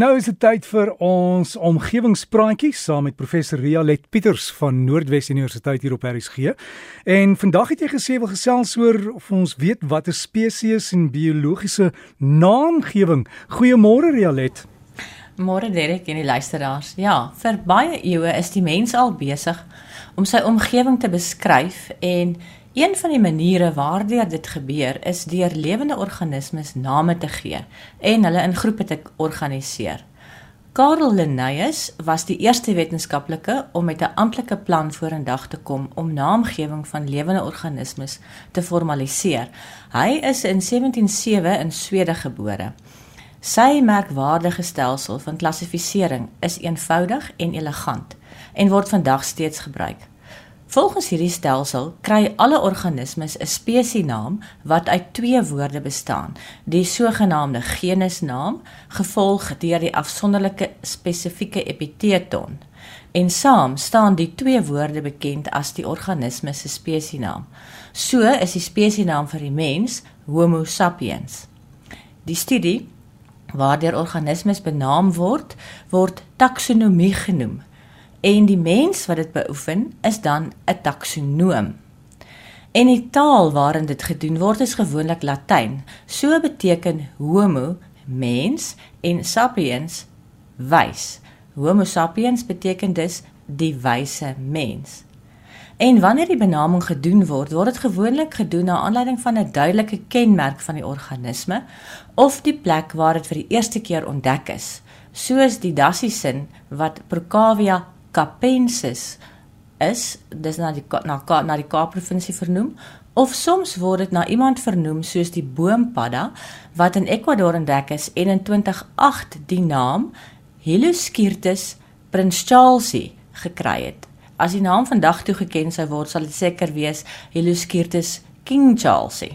Nou is dit tyd vir ons omgewingspraatjies saam met professor Ria Let Pieters van Noordwes Universiteit hier op RSG. En vandag het jy gesê wil gesels oor of ons weet wat 'n spesies en biologiese naamgewing. Goeiemôre Ria Let. Môre Derek en die luisteraars. Ja, vir baie eeue is die mens al besig om sy omgewing te beskryf en Een van die maniere waardeur dit gebeur is deur lewende organismes name te gee en hulle in groepe te organiseer. Karel Linnaeus was die eerste wetenskaplike om met 'n amptelike plan vorendag te kom om naamgewing van lewende organismes te formaliseer. Hy is in 177 in Swede gebore. Sy merkwaardige stelsel van klassifisering is eenvoudig en elegant en word vandag steeds gebruik. Volgens hierdie stelsel kry alle organismes 'n spesienaam wat uit twee woorde bestaan: die sogenaamde genusnaam, gevolg deur die afsonderlike spesifieke epiteton. En saam staan die twee woorde bekend as die organisme se spesienaam. So is die spesienaam vir die mens Homo sapiens. Die studie waardeur organismes benaam word, word taksonomie genoem en die mens wat dit beoefen is dan 'n taksonoom. En die taal waarin dit gedoen word is gewoonlik Latyn. So beteken homo mens en sapiens wys. Homo sapiens beteken dus die wyse mens. En wanneer die benaming gedoen word, word dit gewoonlik gedoen na aanleiding van 'n duidelike kenmerk van die organisme of die plek waar dit vir die eerste keer ontdek is. Soos die dassiesin wat Procavia capensis is dis na die na na die Kaap provinsie vernoem of soms word dit na iemand vernoem soos die boompadda wat in Ecuador entdek is en in 2008 die naam Heloskirtus prinschalsi gekry het. As die naam vandag toegeken sou word, sal dit seker wees Heloskirtus kingchalsi.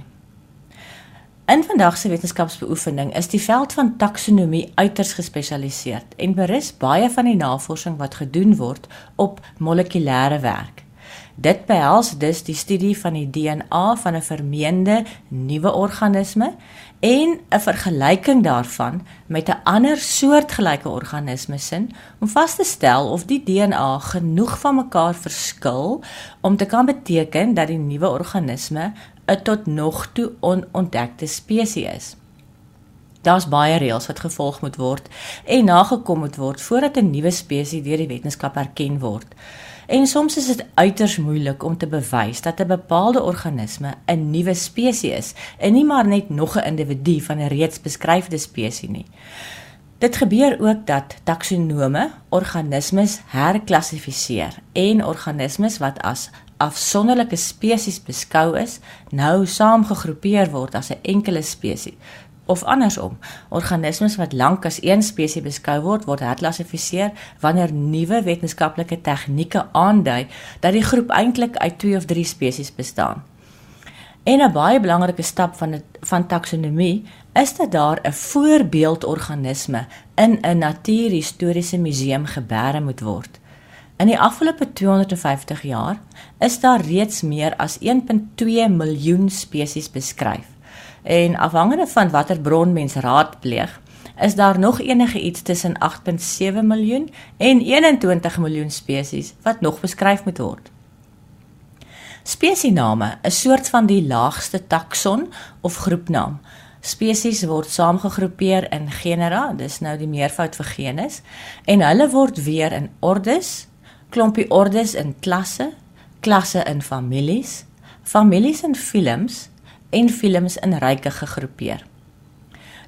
In vandag se wetenskapsbeoefening is die veld van taksonomie uiters gespesialiseer en berus baie van die navorsing wat gedoen word op molekulêre werk. Dit behels dus die studie van die DNA van 'n vermeende nuwe organisme en 'n vergelyking daarvan met 'n ander soortgelyke organisme sin om vas te stel of die DNA genoeg van mekaar verskil om te kan beteken dat die nuwe organisme 'n tot nog toe onontdekte spesies is. Daar's baie reëls wat gevolg moet word en nagekom moet word voordat 'n nuwe spesies deur die wetenskap erken word. En soms is dit uiters moeilik om te bewys dat 'n bepaalde organisme 'n nuwe spesies is en nie maar net nog 'n individu van 'n reeds beskryfde spesies nie. Dit gebeur ook dat taksonome organismes herklassifiseer en organismes wat as afsonderlike spesies beskou is, nou saamgegroepeer word as 'n enkele spesies. Of andersom, organismes wat lank as een spesies beskou word, word herklassifiseer wanneer nuwe wetenskaplike tegnieke aandui dat die groep eintlik uit 2 of 3 spesies bestaan. En 'n baie belangrike stap van het, van taksonomie is dat daar 'n voorbeeldorganisme in 'n natuurhistoriese museum geberg moet word. In die afgelope 250 jaar is daar reeds meer as 1.2 miljoen spesies beskryf. En afhangende van watter bron mens raadpleeg, is daar nog enige iets tussen 8.7 miljoen en 21 miljoen spesies wat nog beskryf moet word. Spesiename is soort van die laagste takson of groepnaam. Spesies word saamgegroepeer in genera, dis nou die meervoud vir genus, en hulle word weer in ordes, klompie ordes in klasse, klasse in families, families in films en films in ryke gegroepeer.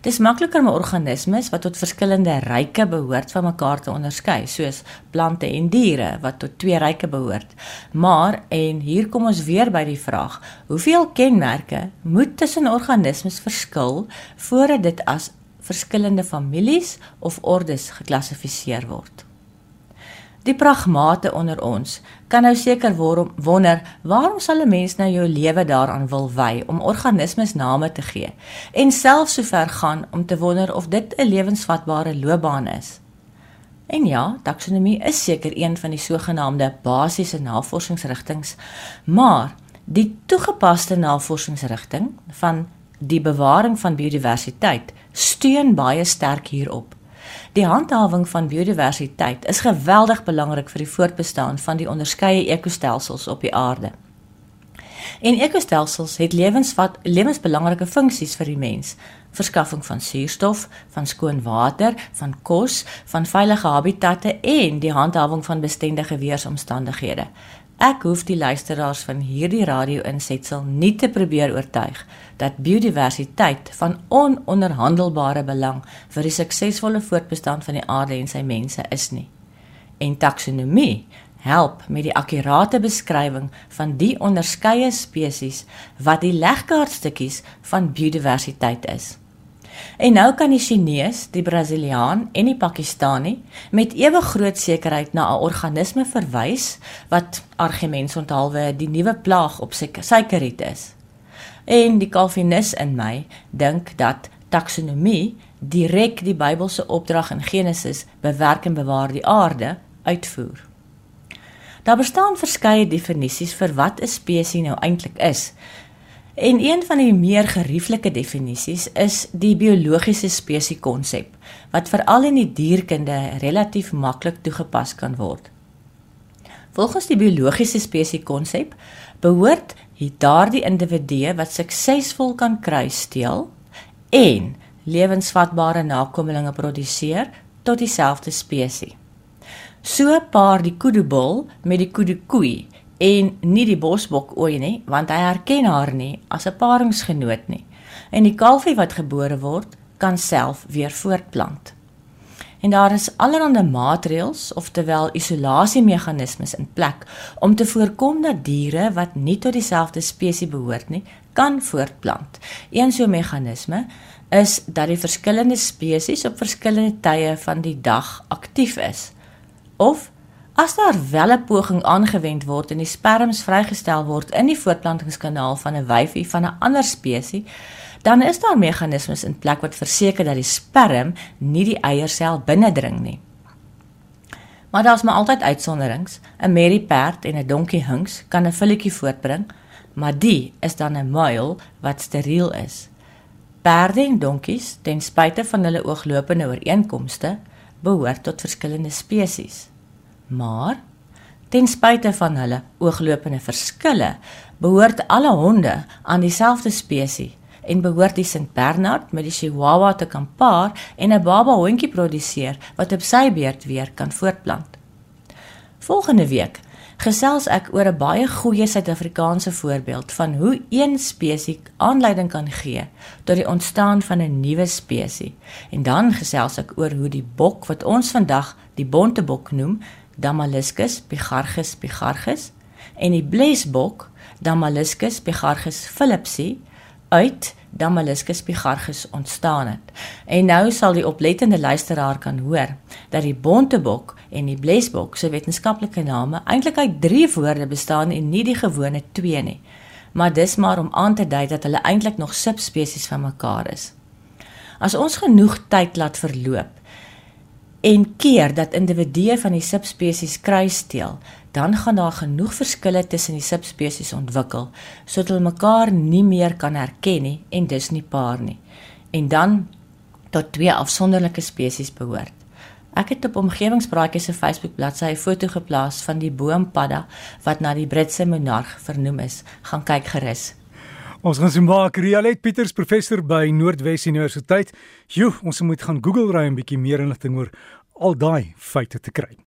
Dis makliker om organismes wat tot verskillende ryke behoort van mekaar te onderskei, soos plante en diere wat tot twee ryke behoort. Maar en hier kom ons weer by die vraag: hoeveel kenmerke moet tussen organismes verskil voordat dit as verskillende families of ordes geklassifiseer word? Die pragmate onder ons kan nou seker wonder waarom sal 'n mens nou jou lewe daaraan wil wy om organismes name te gee en selfs sover gaan om te wonder of dit 'n lewensvatbare loopbaan is. En ja, taksonomie is seker een van die sogenaamde basiese navorsingsrigtinge, maar die toegepaste navorsingsrigting van die bewaring van biodiversiteit steun baie sterk hierop. Die handhawing van biodiversiteit is geweldig belangrik vir die voortbestaan van die onderskeie ekostelsels op die aarde. En ekostelsels het lewensvat lewensbelangrike funksies vir die mens: verskaffing van suurstof, van skoon water, van kos, van veilige habitatte en die handhawing van bestendige weeromstandighede. Ek hoef die luisteraars van hierdie radio-insetsel nie te probeer oortuig dat biodiversiteit van ononderhandelbare belang vir die suksesvolle voortbestaan van die aarde en sy mense is nie. En taksonomie help met die akkurate beskrywing van die onderskeie spesies wat die legkaartstukkies van biodiversiteit is. En nou kan die Chinees, die Brasiliaan en die Pakistani met ewe groot sekerheid na 'n organisme verwys wat argumente onthaalwe die nuwe plaag op suikerriet is. En die Calvinis in my dink dat taksonomie direk die Bybelse opdrag in Genesis bewerk en bewaar die aarde uitvoer. Daar bestaan verskeie definisies vir wat 'n spesies nou eintlik is. En een van die meer gerieflike definisies is die biologiese spesies konsep wat veral in die dierkunde relatief maklik toegepas kan word. Volgens die biologiese spesies konsep behoort daardie individue wat suksesvol kan kry steel en lewensvatbare nakommelinge produseer tot dieselfde spesies. So paar die kudubull met die kudukoei en nie die bosbok ooi nie, want hy herken haar nie as 'n paringsgenoot nie. En die kalfie wat gebore word, kan self weer voortplant. En daar is allerlei maatreëls, oftewel isolasiemeganismes in plek om te voorkom dat diere wat nie tot dieselfde spesies behoort nie, kan voortplant. Een so meganisme is dat die verskillende spesies op verskillende tye van die dag aktief is. Of As daar wel 'n poging aangewend word en die sperms vrygestel word in die voortplantingskanaal van 'n wyfie van 'n ander spesies, dan is daar meganismes in plek wat verseker dat die sperm nie die eiersel binnendring nie. Maar daar's maar altyd uitsonderings. 'n Merrieperd en 'n donkie hinks kan 'n filletjie voortbring, maar die is dan 'n muil wat steriel is. Perde en donkies, ten spyte van hulle ooglopende ooreenkomste, behoort tot verskillende spesies. Maar ten spyte van hulle ooglopende verskille, behoort alle honde aan dieselfde spesies en behoort die St Bernard met die Chihuahua te kan paar en 'n baba hondjie produseer wat op sy beurt weer kan voortplant. Volgende week gesels ek oor 'n baie goeie Suid-Afrikaanse voorbeeld van hoe een spesies aanleiding kan gee tot die ontstaan van 'n nuwe spesies. En dan gesels ek oor hoe die bok wat ons vandag die bontebok noem, Damaliscus bigargus bigargus en die blesbok Damaliscus bigargus philipsi uit Damaliscus bigargus ontstaan het. En nou sal die oplettende luisteraar kan hoor dat die bontebok en die blesbok se wetenskaplike name eintlik uit 3 woorde bestaan en nie die gewone 2 nie. Maar dis maar om aan te dui dat hulle eintlik nog subspesies van mekaar is. As ons genoeg tyd laat verloop en keer dat individue van die subspesies kruissteel, dan gaan daar genoeg verskille tussen die subspesies ontwikkel sodat hulle mekaar nie meer kan herken nie en dus nie paar nie. En dan tot twee afsonderlike spesies behoort. Ek het op omgewingspraatjies se Facebook bladsy 'n foto geplaas van die boompadda wat na die Britse monarg vernoem is. Gaan kyk gerus. Ons gaan sien maak Rialet Pieters professor by Noordwes Universiteit. Jo, ons moet gaan Google ry 'n bietjie meer inligting oor al daai feite te kry.